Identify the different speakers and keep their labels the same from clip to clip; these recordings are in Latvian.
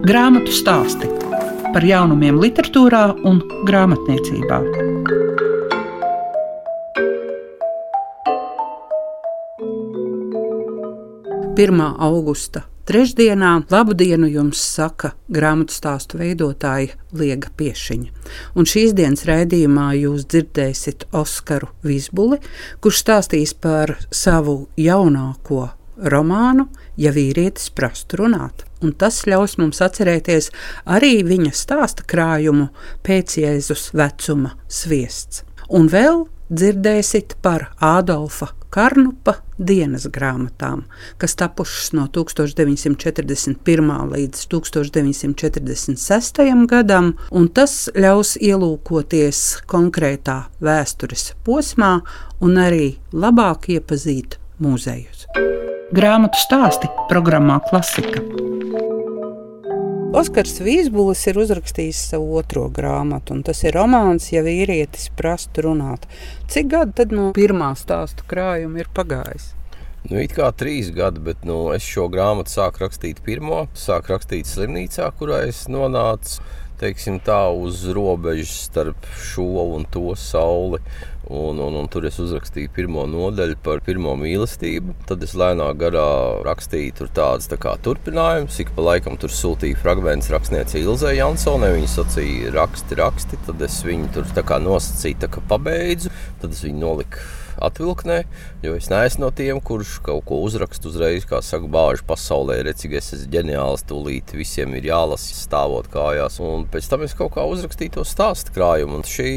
Speaker 1: Grāmatu stāsti par jaunumiem, literatūrā un grāmatniecībā. Pirmā augusta trešdienā labu dienu jums saka grāmatu stāstu veidotāja Liega Piešiņa. Un šīs dienas raidījumā jūs dzirdēsiet Oskaru Vizbuli, kurš stāstīs par savu jaunāko romānu, ja vīrietis prastu runāt. Un tas ļaus mums atcerēties arī viņa stāsta krājumu pēc Jēzus vecuma sviests. Un vēl dzirdēsit par Ādolfa Karnupa dienas grāmatām, kas tapušas no 1941. līdz 1946. gadam, un tas ļaus ielūkoties konkrētā vēstures posmā un arī labāk iepazīt muzejus. Grāmatu stāsti programmā Klasika. Oskars Vīsbulis ir uzrakstījis savu otro grāmatu, un tas ir romāns, ja vīrietis prastu runāt. Cik gadi tad no pirmā stāstu krājuma ir pagājis?
Speaker 2: Nu, it kā trīs gadi, bet nu, es šo grāmatu sāku rakstīt pirmo. Sāku rakstīt slimnīcā, kurā es nonācu teiksim, tā, uz robežas starp šo un to sauli. Un, un, un tur es uzrakstīju pirmo nodaļu par pirmo mīlestību. Tad es lēnā garā rakstīju tādas tā kā turpinājumus. Ik pa laikam tur sūtīju fragmentus rakstniecei Ilzai Jansonai. Viņa sacīja, raksti, raksti. Tad es viņu tur nosacīju, tā kā pabeidzu. Tad es viņu noliku atvilknē, jo es neesmu no tiem, kurš kaut ko uzraksta uzreiz, kā saka, bāžu pasaulē, cik es esmu ģeniāls, tūlīt visiem ir jālasa stāvot kājās. Un pēc tam es kaut kā uzrakstīju to stāstu krājumu, un šī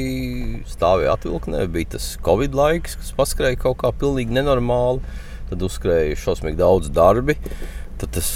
Speaker 2: stāvēja atvilknē, bija tas Covid laiks, kas paskrēja kaut kā pilnīgi nenormāli. Tad uzskrēja šausmīgi daudz darbi. Tad tas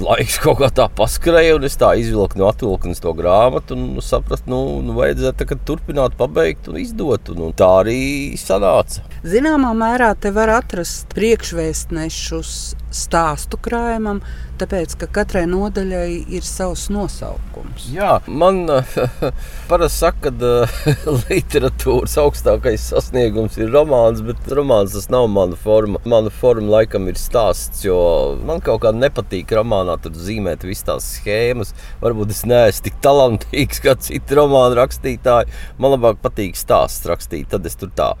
Speaker 2: laiks kaut kā tā paskrēja, un es tā izvilku no atvilknes to grāmatu un sapratu, nu, nu vajadzētu turpināt, pabeigt un izdot. Un, un tā arī sanāca.
Speaker 1: Zināmā mērā te var atrast priekšvēstnešus stāstu krājumam, tāpēc ka katrai nodaļai ir savs nosaukums.
Speaker 2: Jā, man parasti saka, ka literatūras augstākais sasniegums ir romāns, bet romāns tas nav mana forma. Mana forma laikam ir stāsts, jo man kaut kā nepatīk romānā zīmēt visas tās schēmas. Varbūt es neesmu tik talantīgs kā citi romānu rakstītāji. Man labāk patīk stāsts rakstīt, tad es tur tā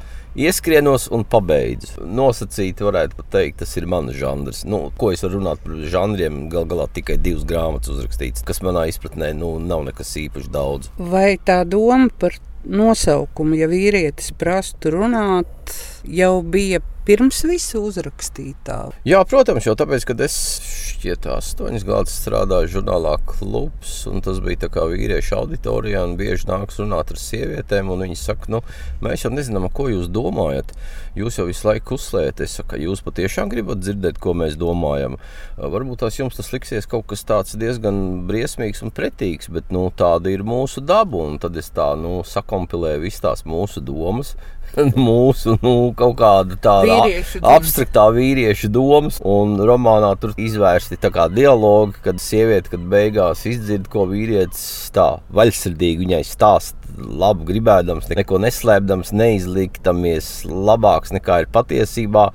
Speaker 2: ieskrienos un pabeidzu. Nosacīti varētu teikt, tas ir mans žanrs. Nu, ko es varu runāt par žanriem? Galu galā tikai divas grāmatas uzrakstītas, kas manā izpratnē nu, nav nekas īpaši daudz.
Speaker 1: Vai tā doma par nosaukumu, ja vīrietis prastu runāt, jau bija pirms visu uzrakstītā?
Speaker 2: Jā, protams, jau tāpēc, ka es šķiet astoņas gadus strādāju žurnālā klubs, un tas bija tā kā vīriešu auditorijā, un bieži nāks runāt ar sievietēm, un viņi saka, nu, mēs jau nezinām, ko jūs domājat. Jūs jau visu laiku uzslēdzat, es saku, jūs patiešām gribat dzirdēt, ko mēs domājam. Varbūt tās jums tas liksies kaut kas tāds diezgan briesmīgs un pretīgs, bet nu, tāda ir mūsu daba, un tad es tā, nu, sakompilēju visas tās mūsu domas, mūsu nu, kaut kāda tāda vīriešu abstraktā vīriešu domas. Un romānā tur izvērsti dialogi, kad sieviete, kad beigās izdzird, ko vīrietis tā vaļsirdīgi viņai stāsta. Labu gribēdams, neko neslēpdams, neizliktamies labāks nekā ir patiesībā.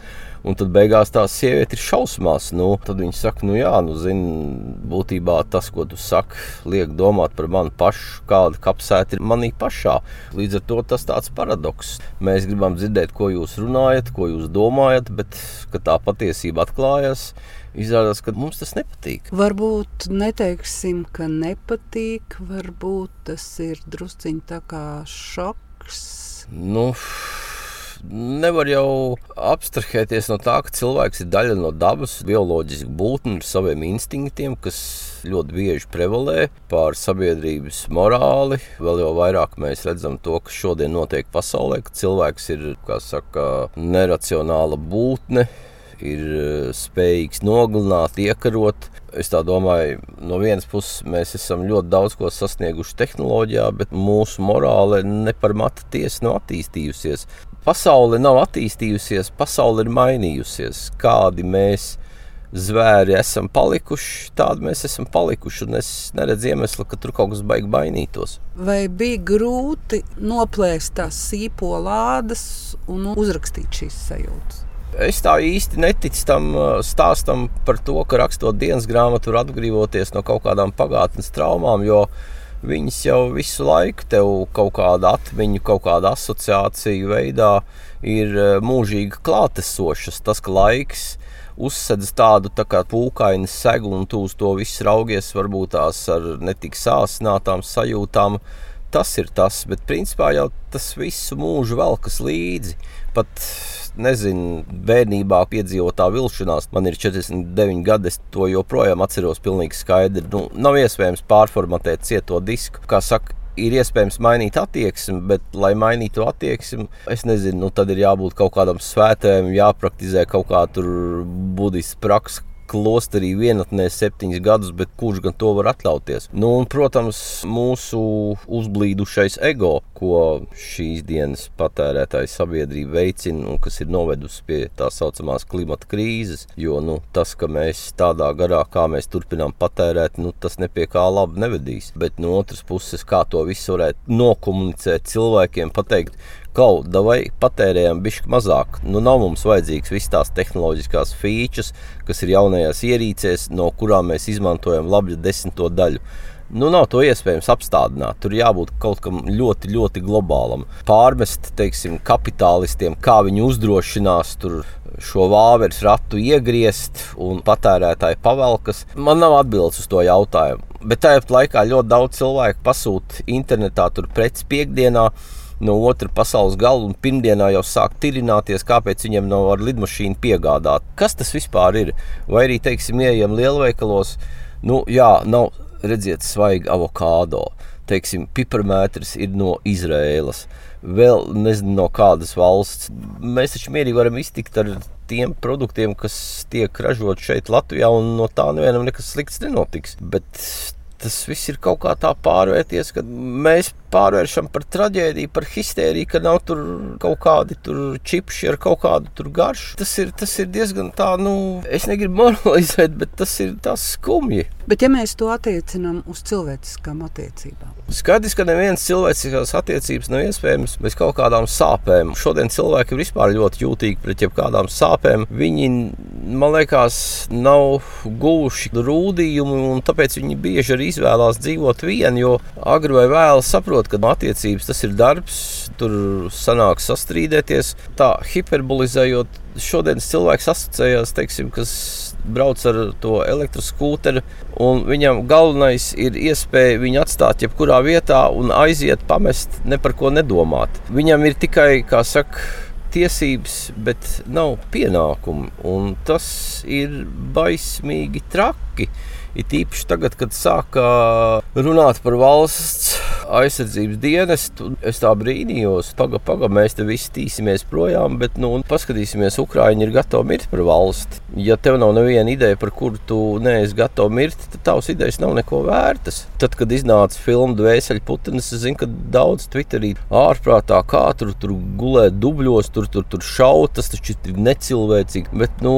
Speaker 2: Un tad beigās tā sieviete ir šausmās. Nu, tad viņa saka, nu jā, nu, zini, būtībā tas, ko tu saki, liek domāt par mani pašu, kāda kapsēta ir manī pašā. Līdz ar to tas tāds paradoks. Mēs gribam dzirdēt, ko jūs runājat, ko jūs domājat, bet tā patiesība atklājas, izrādās, ka mums tas nepatīk.
Speaker 1: Varbūt neteiksim, ka nepatīk, varbūt tas ir drusciņš tā kā šoks.
Speaker 2: Nu, nevar jau abstrahēties no tā, ka cilvēks ir daļa no dabas, bioloģiski būtne ar saviem instinktiem, kas ļoti bieži prevalē pār sabiedrības morāli. Vēl jau vairāk mēs redzam to, kas šodien notiek pasaulē, ka cilvēks ir saka, neracionāla būtne. Ir eh, spējīgs nogalināt, iekarot. Es domāju, no vienas puses mēs esam ļoti daudz ko sasnieguši tehnoloģijā, bet mūsu morāle ne par matu tiesu nav attīstījusies pasaule nav attīstījusies, pasaule ir mainījusies. Kādi mēs zvēri esam palikuši, tādi mēs esam palikuši. Es neredzu iemeslu, ka tur kaut kas baigs mainītos.
Speaker 1: Vai bija grūti noplēst tās sīpolādes un uzrakstīt šīs sajūtas?
Speaker 2: Es tā īsti neticu tam stāstam par to, ka rakstot dienas grāmatu, var atbrīvoties no kaut kādām pagātnes traumām, jo viņas jau visu laiku tev kaut kāda atmiņa, kaut kāda asociācija veidā ir mūžīgi klātesošas. Tas, ka laiks uzsedz tādu tā kā pūkainu segu un tu uz to visu raugies, varbūt tās ar netik sāsinātām sajūtām. Tas ir tas, bet principā jau tas visu mūžu velkas līdzi. Pat nezinu, bērnībā piedzīvotā vilšanās. Man ir 49 gadi, es to joprojām atceros pilnīgi skaidri. Nu, nav iespējams pārformatēt cieto disku. Kā saka, ir iespējams mainīt attieksmi, bet, lai mainītu attieksmi, es nezinu, nu, tad ir jābūt kaut kādam svētējam, jāpraktizē kaut kā tur budistu praksa, klosterī vienatnē septiņus gadus, bet kurš gan to var atļauties? Nu, un, protams, mūsu uzblīdušais ego, ko šīs dienas patērētāja sabiedrība veicina un kas ir novedusi pie tā saucamās klimata krīzes. Jo nu, tas, ka mēs tādā garā, kā mēs turpinām patērēt, nu, tas nepie kā labi nevedīs. Bet no otras puses, kā to visu varētu nokomunicēt cilvēkiem, pateikt, kaut vai patērējam bišķi mazāk. Nu, nav mums vajadzīgs visas tās tehnoloģiskās features, kas ir jaunajās ierīcēs, no kurām mēs izmantojam labi desmito daļu. Nu, nav to iespējams apstādināt. Tur jābūt kaut kam ļoti, ļoti globālam. Pārmest, teiksim, kapitālistiem, kā viņi uzdrošinās šo vāveres ratu iegriezt un patērētāji pavelkas. Man nav atbildes uz to jautājumu. Bet tajā laikā ļoti daudz cilvēku pasūta internetā preci piekdienā no otra pasaules gala un pirmdienā jau sāk tirināties, kāpēc viņam nav ar lidmašīnu piegādāt. Kas tas vispār ir? Vai arī, teiksim, ieejam lielveikalos, nu, jā, nav redziet svaigi avokādo. Teiksim, piparmētris ir no Izraēlas, vēl nezinu no kādas valsts. Mēs taču mierīgi varam iztikt ar tiem produktiem, kas tiek ražot šeit, Latvijā, un no tā nevienam nekas slikts nenotiks. Bet tas viss ir kaut kā tā pārvērties, ka mēs pārvēršam par traģēdiju, par histēriju, ka nav tur kaut kādi čipši ar kaut kādu garšu. Tas ir, tas ir diezgan tā, nu, es negribu moralizēt, bet tas ir tas skumji.
Speaker 1: Bet ja mēs to attiecinām uz cilvēciskām attiecībām?
Speaker 2: Skaidrs, ka nevienas cilvēciskās attiecības nav iespējams bez kaut kādām sāpēm. Šodien cilvēki ir vispār ļoti jūtīgi pret jebkādām sāpēm. Viņi, man liekas, nav guvuši rūdījumu, un tāpēc viņi bieži arī izvēlās dzīvot vieni, jo agri vai vēlu saprot, saprot, ka attiecības tas ir darbs, tur sanāk sastrīdēties. Tā hiperbolizējot, šodienas cilvēks asociējās, teiksim, kas brauc ar to elektroskūteri, un viņam galvenais ir iespēja viņu atstāt jebkurā vietā un aiziet, pamest, ne par ko nedomāt. Viņam ir tikai, kā saka, tiesības, bet nav pienākumu, un tas ir baismīgi traki. It īpaši tagad, kad sāka runāt par valsts aizsardzības dienestu, es tā brīnījos, pagaidi, paga, mēs te visi tīsimies projām, bet, nu, paskatīsimies, Ukrāņi ir gatavi mirt par valsti. Ja tev nav neviena ideja, par kuru tu neesi gatavs mirt, tad tavas idejas nav neko vērtas. Tad, kad iznāca filma Dvēseli Putins, es zinu, ka daudz Twitterī ārprātā kā tur, tur gulēt dubļos, tur, tur, tur šaut, tas ir necilvēcīgi. Bet, nu,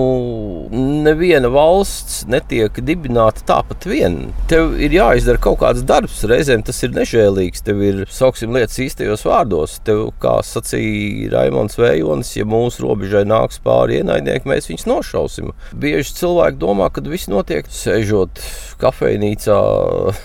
Speaker 2: neviena valsts netiek dibināta tāpat vien. Tev ir jāizdara kaut kāds darbs, reizēm tas ir nežēlīgs. Tev ir, sauksim, lietas īstajos vārdos. Tev, kā sacīja Raimons Vējonis, ja mūsu robežai nāks pāri ienaidnieki, mēs viņus nošausim. Bieži cilvēki domā, ka viss notiek sēžot kafejnīcā,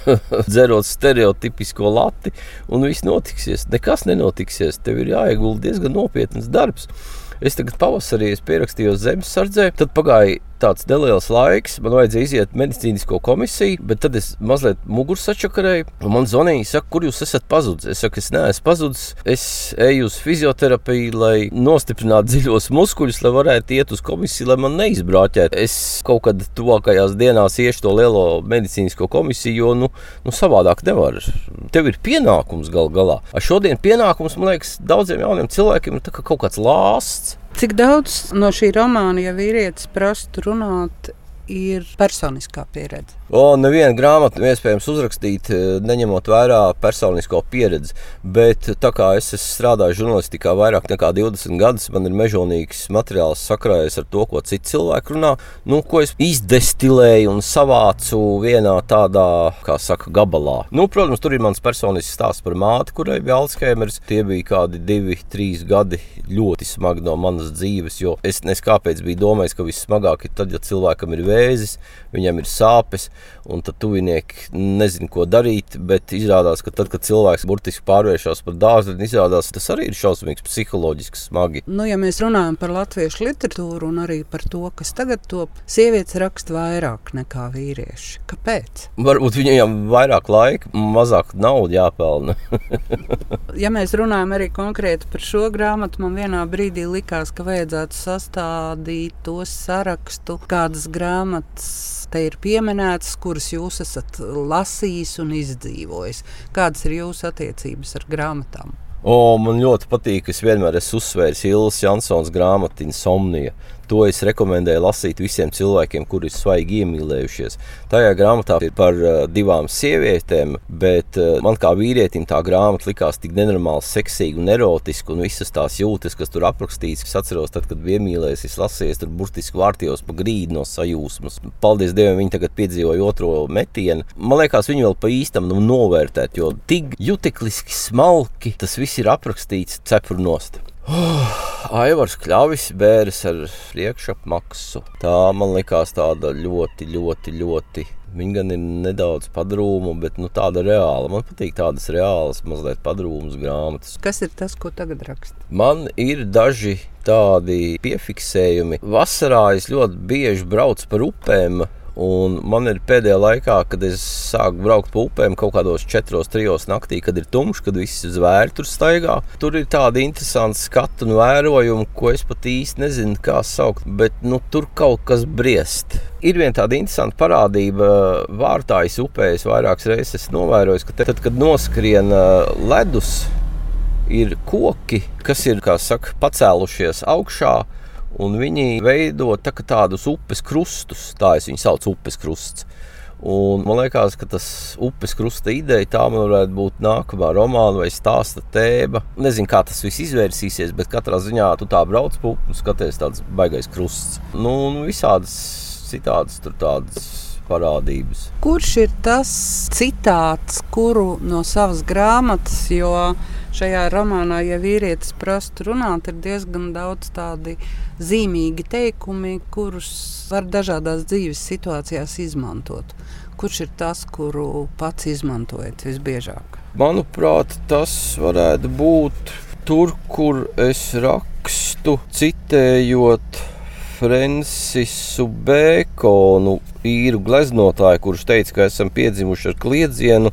Speaker 2: dzerot stereotipisko lati, un viss notiksies. Nekas nenotiksies. Tev ir jāiegulda diezgan nopietns darbs. Es tagad pavasarī pierakstīju zemesardzē, tad pagāja tāds neliels laiks, man vajadzēja iziet medicīnisko komisiju, bet tad es mazliet muguru sačakarēju. Man zvanīja, saka, kur jūs esat pazudis. Es saku, es neesmu pazudis. Es eju uz fizioterapiju, lai nostiprinātu dziļos muskuļus, lai varētu iet uz komisiju, lai man neizbrāķētu. Es kaut kad tuvākajās dienās iešu to lielo medicīnisko komisiju, jo nu, nu savādāk nevar. Tev ir pienākums gal galā. Ar šodien pienākums, man liekas, daudziem jauniem cilvēkiem ir kaut kāds lāsts.
Speaker 1: Cik daudz no šī romāna, ja vīrietis prastu runāt, ir personiskā pieredze?
Speaker 2: O, nevienu grāmatu iespējams uzrakstīt, eh, neņemot vērā personisko pieredzi. Bet tā kā es strādāju žurnālistikā vairāk nekā 20 gadus, man ir mežonīgs materiāls sakrājies ar to, ko citi cilvēki runā, nu, ko es izdestilēju un savācu vienā tādā, kā saka, gabalā. Nu, protams, tur ir mans personisks stāsts par māti, kurai bija Alzheimers. Tie bija kādi divi, trīs gadi ļoti smagi no manas dzīves, jo es neskāpēc biju domājis, ka vissmagāk ir tad, ja cilvēkam ir vēzis, viņam ir sāpes un tad tuvinieki nezina, ko darīt. Bet izrādās, ka tad, kad cilvēks burtiski pārvēršas par dārzu, izrādās, tas arī ir šausmīgs, psiholoģiski smagi.
Speaker 1: Nu, ja mēs runājam par latviešu literatūru un arī par to, kas tagad top, sievietes raksta vairāk nekā vīrieši. Kāpēc?
Speaker 2: Varbūt viņiem vairāk laika, mazāk naudas jāpelna.
Speaker 1: ja mēs runājam arī konkrēti par šo grāmatu, man vienā brīdī likās, ka vajadzētu sastādīt to sarakstu, kādas grāmatas te ir pieminētas, kuras jūs esat lasījis un izdzīvojis. Kādas ir jūsu attiecības ar grāmatām?
Speaker 2: O, man ļoti patīk, es vienmēr esmu uzsvērs Ilijas Jansons grāmatu Insomnija. To es rekomendēju lasīt visiem cilvēkiem, kuri ir svaigi iemīlējušies. Tajā grāmatā ir par uh, divām sievietēm, bet uh, man kā vīrietim tā grāmata likās tik nenormāli seksīga un erotiska, un visas tās jūtas, kas tur aprakstīts. Es atceros, tad, kad biju iemīlējies, es lasīju, tur burtiski vārtījos pa grīdu no sajūsmas. Paldies Dievam, viņi tagad piedzīvoja otro metienu. Man liekas, viņi vēl pa īstam nu, novērtēt, jo tik jutekliski smalki tas viss ir aprakstīts cepuru nost. Oh, Aivars Kļavis bēres ar priekšapmaksu. Tā man likās tāda ļoti, ļoti, ļoti. Viņa gan ir nedaudz padrūma, bet nu, tāda reāla. Man patīk tādas reālas, mazliet padrūmas grāmatas.
Speaker 1: Kas ir tas, ko tagad raksta?
Speaker 2: Man ir daži tādi piefiksējumi. Vasarā es ļoti bieži braucu par upēm Un man ir pēdējā laikā, kad es sāku braukt pa upēm kaut kādos četros, trijos naktī, kad ir tumšs, kad visi zvēri tur staigā. Tur ir tādi interesanti skati un vērojumi, ko es pat īsti nezinu, kā saukt. Bet nu, tur kaut kas briest. Ir viena tāda interesanta parādība. Vārtājas upē es vairākas reizes novērojis, ka te, tad, kad noskrien ledus, ir koki, kas ir saka, pacēlušies augšā un viņi veido tā, tādus upes krustus, tā es viņus saucu upes krusts. Un man liekas, ka tas upes krusta ideja tā varētu būt nākamā romāna vai stāsta tēma. Nezinu, kā tas viss izvērsīsies, bet katrā ziņā tu tā brauc pa upi un skaties tāds baigais krusts. Nu, un visādas citādas tur tādas parādības.
Speaker 1: Kurš ir tas citāts, kuru no savas grāmatas, jo šajā romānā, ja vīrietis prastu runāt, ir diezgan daudz tādi zīmīgi teikumi, kurus var dažādās dzīves situācijās izmantot. Kurš ir tas, kuru pats izmantojat visbiežāk?
Speaker 2: Manuprāt, tas varētu būt tur, kur es rakstu, citējot Francisu Bēkonu, īru gleznotāju, kurš teica, ka esam piedzimuši ar kliedzienu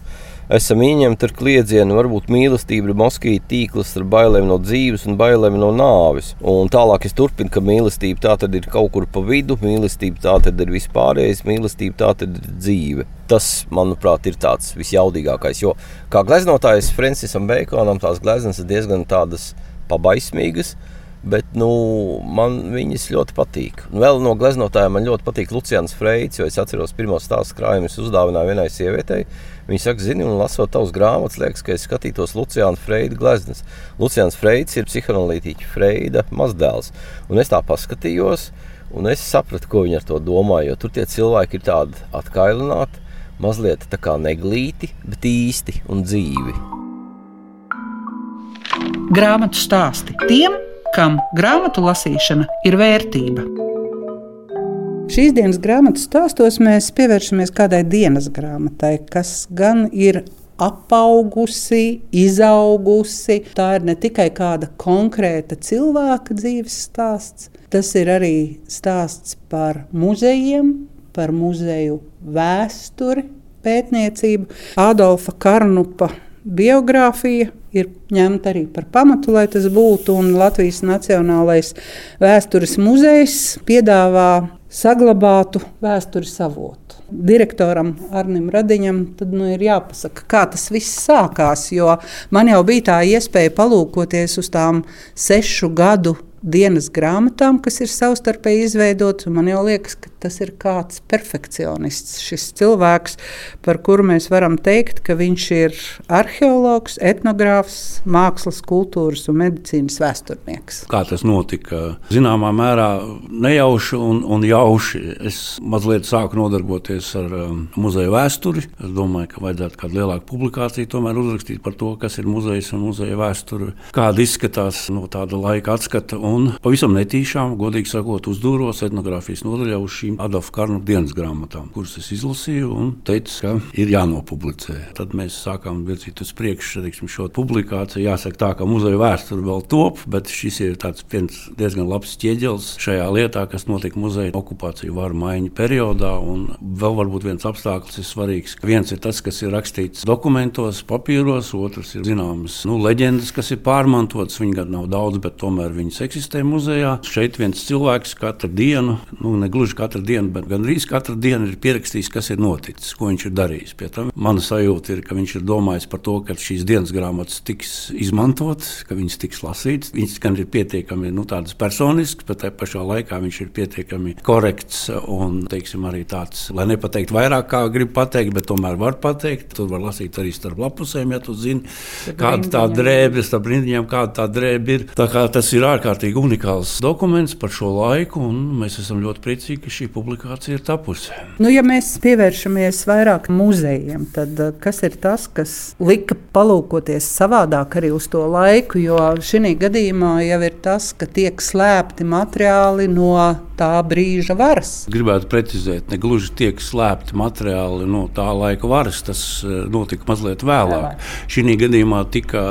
Speaker 2: esam ieņemti ar kliedzienu, varbūt mīlestība ir moskīta tīkls ar bailēm no dzīves un bailēm no nāves. Un tālāk es turpinu, ka mīlestība tā tad ir kaut kur pa vidu, mīlestība tā tad ir vispārējais, mīlestība tā tad ir dzīve. Tas, manuprāt, ir tāds visjaudīgākais, jo kā gleznotājs Francisam Bekonam tās gleznas ir diezgan tādas pabaismīgas, Bet nu, man viņas ļoti patīk. Un vēl no gleznotājiem man ļoti patīk Lucians Freits, jo es atceros, pirmo stāstu krājumu es uzdāvināju vienai sievietei. Viņa saka, zini, un lasot tavus grāmatas, liekas, ka es skatītos Luciāna Freida gleznas. Lucians Freids ir psihoanalītiķa Freida mazdēls. Un es tā paskatījos, un es sapratu, ko viņi ar to domā, jo tur tie cilvēki ir tādi atkailināti, mazliet tā kā neglīti, bet īsti un dzīvi.
Speaker 1: Grāmatu stāsti tiem, kam grāmatu lasīšana ir vērtība. Šīs dienas grāmatas stāstos mēs pievēršamies kādai dienas grāmatai, kas gan ir apaugusi, izaugusi. Tā ir ne tikai kāda konkrēta cilvēka dzīves stāsts, tas ir arī stāsts par muzejiem, par muzeju vēsturi, pētniecību. Adolfa Karnupa biogrāfija ir ņemta arī par pamatu, lai tas būtu. Latvijas Nacionālais vēstures muzejs piedāvā saglabātu vēstures avotu. Direktoram Arnim Radiņam tad, nu, ir jāpasaka, kā tas viss sākās. Man jau bija tā iespēja palūkoties uz tām sešu gadu dienas grāmatām, kas ir savstarpēji izveidotas. Man liekas, ka tas ir kāds perfekcionists. Šis cilvēks, par kuru mēs varam teikt, ka viņš ir arheologs, etnogrāfs, mākslas, kultūras un medicīnas vēsturnieks.
Speaker 3: Kā tas notika? Zināmā mērā nejauši un, un jauši. Es mazliet sāku nodarboties ar um, muzeja vēsturi. Es domāju, ka vajadzētu kādu lielāku publikāciju tomēr uzrakstīt par to, kas ir muzejs un muzeja vēsture, kāda izskatās no tāda laika atskata. Un pavisam netīšām, godīgi sakot, uzdūros etnogrāfijas nodaļā uz šīm Adolfa Karnu dienas grāmatām, kuras es izlasīju un teicu, ka ir jānopublicē. Tad mēs sākām virzīt uz priekšu teiksim, šo publikāciju. Jāsaka, tā ka muzeja vēsture vēl top, bet šis ir diezgan labs ķieģelis šajā lietā, kas notika muzeja okupāciju varu maiņu periodā. Un vēl varbūt viens apstākļus ir svarīgs. Viens ir tas, kas ir rakstīts dokumentos, papīros, otrs ir zināmas nu, leģendas, kas ir pārmantotas. Viņi gan nav daudz, bet tomēr viņas eksistē muzejā. Šeit viens cilvēks katru dienu, nu, ne gluži katru dienu, bet gandrīz katru dienu ir pierakstījis, kas ir noticis, ko viņš ir darījis. Pie tam mana sajūta ir, ka viņš ir domājis par to, ka šīs dienas grāmatas tiks izmantotas, ka viņas tiks lasītas. Viņas gan ir pietiekami nu, personiskas, bet tajā pašā laikā viņš ir pietiekami korekts un teiksim, arī tāds, lai nepateikt vairāk, kā grib pateikt, bet tomēr var pateikt. Tur var lasīt arī starp lapusēm, ja tu zini, kāda tā drēbe, starp rindiņām, kāda tā drēbe ir. Tā kā tas ir ārkārtīgi unikāls dokuments par šo laiku, un mēs esam ļoti priecīgi, ka šī publikācija ir tapusi.
Speaker 1: Nu, ja mēs pievēršamies vairāk muzejiem, tad eh, kas ir tas, kas lika palūkoties savādāk arī uz to laiku? Jo šī gadījumā jau ir tas, ka tiek slēpti materiāli no tā brīža varas.
Speaker 3: Gribētu precizēt, ne gluži tiek slēpti materiāli no tā laika varas. Tas eh, notika mazliet vēlāk. Šī gadījumā tika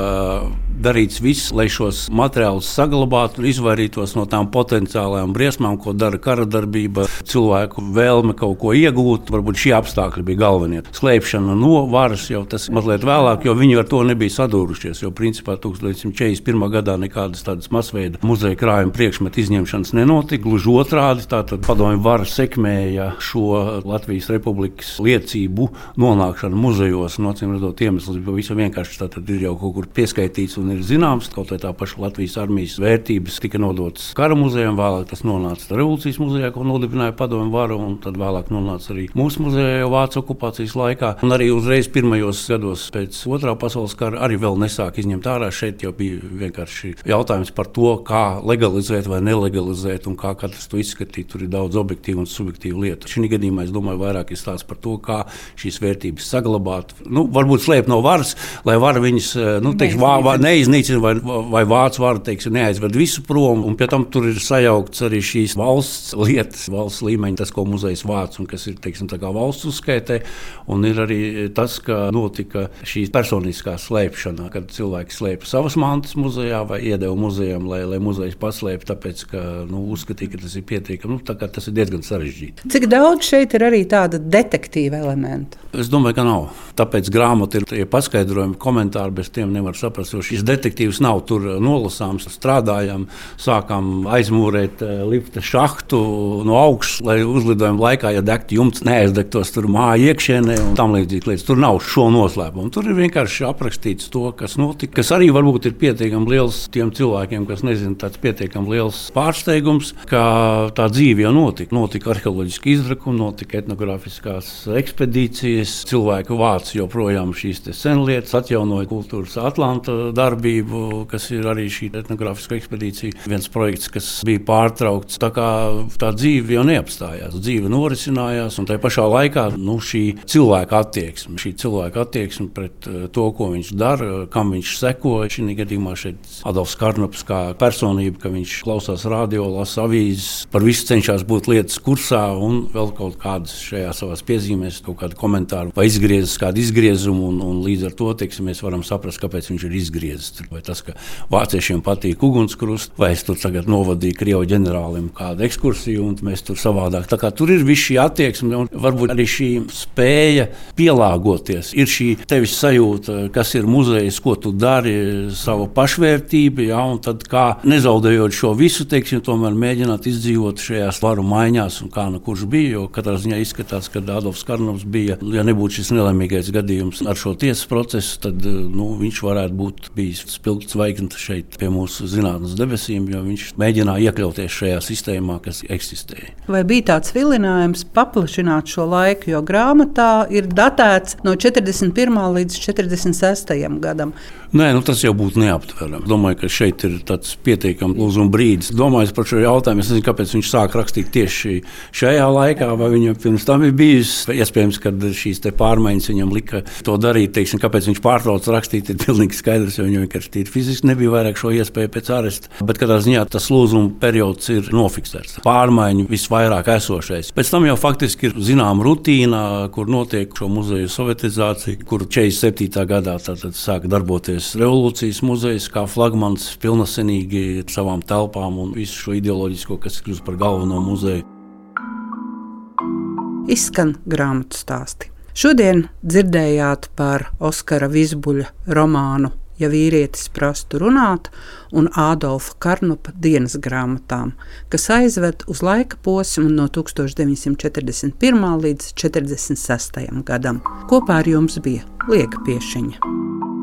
Speaker 3: darīts viss, lai šos materiālus saglabātu un izvairītos no tām potenciālajām briesmām, ko dara kara darbība, cilvēku vēlme kaut ko iegūt. Varbūt šie apstākļi bija galvenie. Slēpšana no varas jau tas mazliet vēlāk, jo viņi ar to nebija sadūrušies. Jo principā 1941. gadā nekādas tādas masveida muzeja krājuma priekšmetu izņemšanas nenotika. Gluži otrādi, tātad padomju vara sekmēja šo Latvijas republikas liecību nonākšanu muzejos. No acīm redzot, iemesls bija pavisam vienkārši. Tātad ir jau kaut kur pieskaitīts un ir zināms, kaut vai tā paša Latvijas armijas vērtības tika nodotas kara muzejam, vēlāk tas nonāca revolūcijas muzejā, ko nodibināja padomju varu, un tad vēlāk nonāca arī mūsu muzejā Vācu okupācijas laikā. Un arī uzreiz pirmajos gados pēc otrā pasaules kara arī vēl nesāk izņemt ārā. Šeit jau bija vienkārši jautājums par to, kā legalizēt vai nelegalizēt un kā katrs to izskatīt. Tur ir daudz objektīvu un subjektīvu lietu. Šī gadījumā es domāju, vairāk ir stāsts par to, kā šīs vērtības saglabāt. Nu, varbūt slēpt no varas, lai vara viņas nu, teiks, vā, vā, ne, neiznīcina, vai, vai vācu vārdu teiksim, neaizved visu prom. Un pie tam tur ir sajaukts arī šīs valsts lietas, valsts līmeņa, tas, ko muzejs vāc un kas ir teiksim, valsts uzskaitē. Un ir arī tas, ka notika šī personiskā slēpšana, kad cilvēki slēpa savas mantas muzejā vai iedeva muzejam, lai, lai muzejs paslēptu, tāpēc ka nu, uzskatīja, ka tas ir pietiekami. Nu, tas ir diezgan sarežģīti.
Speaker 1: Cik daudz šeit ir arī tāda detektīva elementa?
Speaker 3: Es domāju, ka nav. Tāpēc grāmatā ir tie paskaidrojumi, komentāri, bez tiem nevar saprast, jo šis detektīvs nav tur nolasāms. Strādājām, sākām aizmūrēt eh, lifta šahtu no augšas, lai uzlidojuma laikā, ja degtu jumts, neaizdegtos tur māju iekšienē un tam līdzīgi lietas. Tur nav šo noslēpumu. Tur ir vienkārši aprakstīts to, kas notika, kas arī varbūt ir pietiekami liels tiem cilvēkiem, kas nezina, tāds pietiekami liels pārsteigums, ka tā dzīve jau notika. Notika arheoloģiski izrakumi, notika etnogrāfiskās ekspedīcijas, cilvēku vāc joprojām šīs senlietas, atjaunoja kultūras Atlanta darbību, kas ir arī šī etnogrāfiskā ekspedīcija. Viens projekts, kas bija pārtraukts, tā kā tā dzīve jau neapstājās. Dzīve norisinājās, un tajā pašā laikā nu, šī cilvēka attieksme, šī cilvēka attieksme pret eh, to, ko viņš dara, kam viņš seko. Šī gadījumā šeit Adolfs Karnaps kā personība, ka viņš klausās radio, lasa avīzes, par visu cenšas būt lietas kursā un vēl kaut kādas šajā savās piezīmēs, kaut kādu komentāru vai izgriezis kādu izgriezumu, un, un līdz ar to teiksim, mēs varam saprast, kāpēc viņš ir izgriezis griezts. Vai tas, ka vāciešiem patīk ugunskrusts, vai es tur tagad novadīju Krievu ģenerālim kādu ekskursiju, un mēs tur savādāk. Tā kā tur ir viss šī attieksme, un varbūt arī šī spēja pielāgoties. Ir šī tevis sajūta, kas ir muzejs, ko tu dari, savu pašvērtību, ja, un tad kā nezaudējot šo visu, teiksim, tomēr mēģināt izdzīvot šajās varu maiņās, un kā nu kurš bija, jo katrā ziņā izskatās, ka Adolfs Karnovs bija, ja nebūtu šis nelaimīgais gadījums ar šo tiesas procesu, tad nu, viņš varētu būt bijis bijis spilgts zvaigznes šeit pie mūsu zinātnes debesīm, jo viņš mēģināja iekļauties šajā sistēmā, kas eksistēja.
Speaker 1: Vai bija tāds vilinājums paplašināt šo laiku, jo grāmatā ir datēts no 41. līdz 46. gadam?
Speaker 3: Nē, nu tas jau būtu neaptverami. Domāju, ka šeit ir tāds pietiekams lūzuma brīdis. Domājot par šo jautājumu, es nezinu, kāpēc viņš sāk rakstīt tieši šajā laikā, vai viņam pirms tam ir bijis. Iespējams, ka šīs pārmaiņas viņam lika to darīt. Teiksim, kāpēc viņš pārtrauca rakstīt, ir pilnīgi skaidrs, jo viņam vienkārši fiziski nebija vairāk šo iespēju pēc aresta. Bet katrā ziņā tas lūzuma periods ir nofiksēts. Pārmaiņu visvairāk esošais. Pēc tam jau faktiski ir zināma rutīna, kur notiek šo muzeju sovietizācija, kur 47. gadā sāk darboties Latvijas revolūcijas muzejs kā flagmans pilnasenīgi ar savām telpām un visu šo ideoloģisko, kas kļūst par galveno muzeju.
Speaker 1: Izskan grāmatu stāsti. Šodien dzirdējāt par Oskara Vizbuļa romānu ja vīrietis prastu runāt, un Ādolfa Karnupa dienas grāmatām, kas aizved uz laika posmu no 1941. līdz 1946. gadam. Kopā ar jums bija Liega Piešiņa.